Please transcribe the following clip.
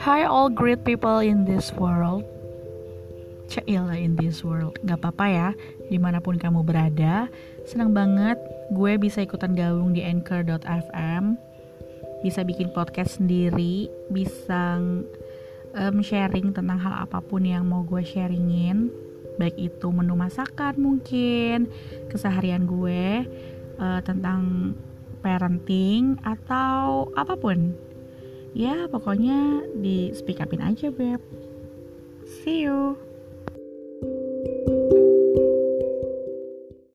Hi all great people in this world. Cailah in this world. Gak apa-apa ya Di mana pun kamu berada. Senang banget gue bisa ikutan gabung di anchor.fm Bisa bikin podcast sendiri Bisa um, sharing tentang hal apa pun yang mau gue sharingin. Baik itu menu masakan mungkin Keseharian gue uh, Tentang parenting atau apa pun ya pokoknya di speak upin aja beb. See you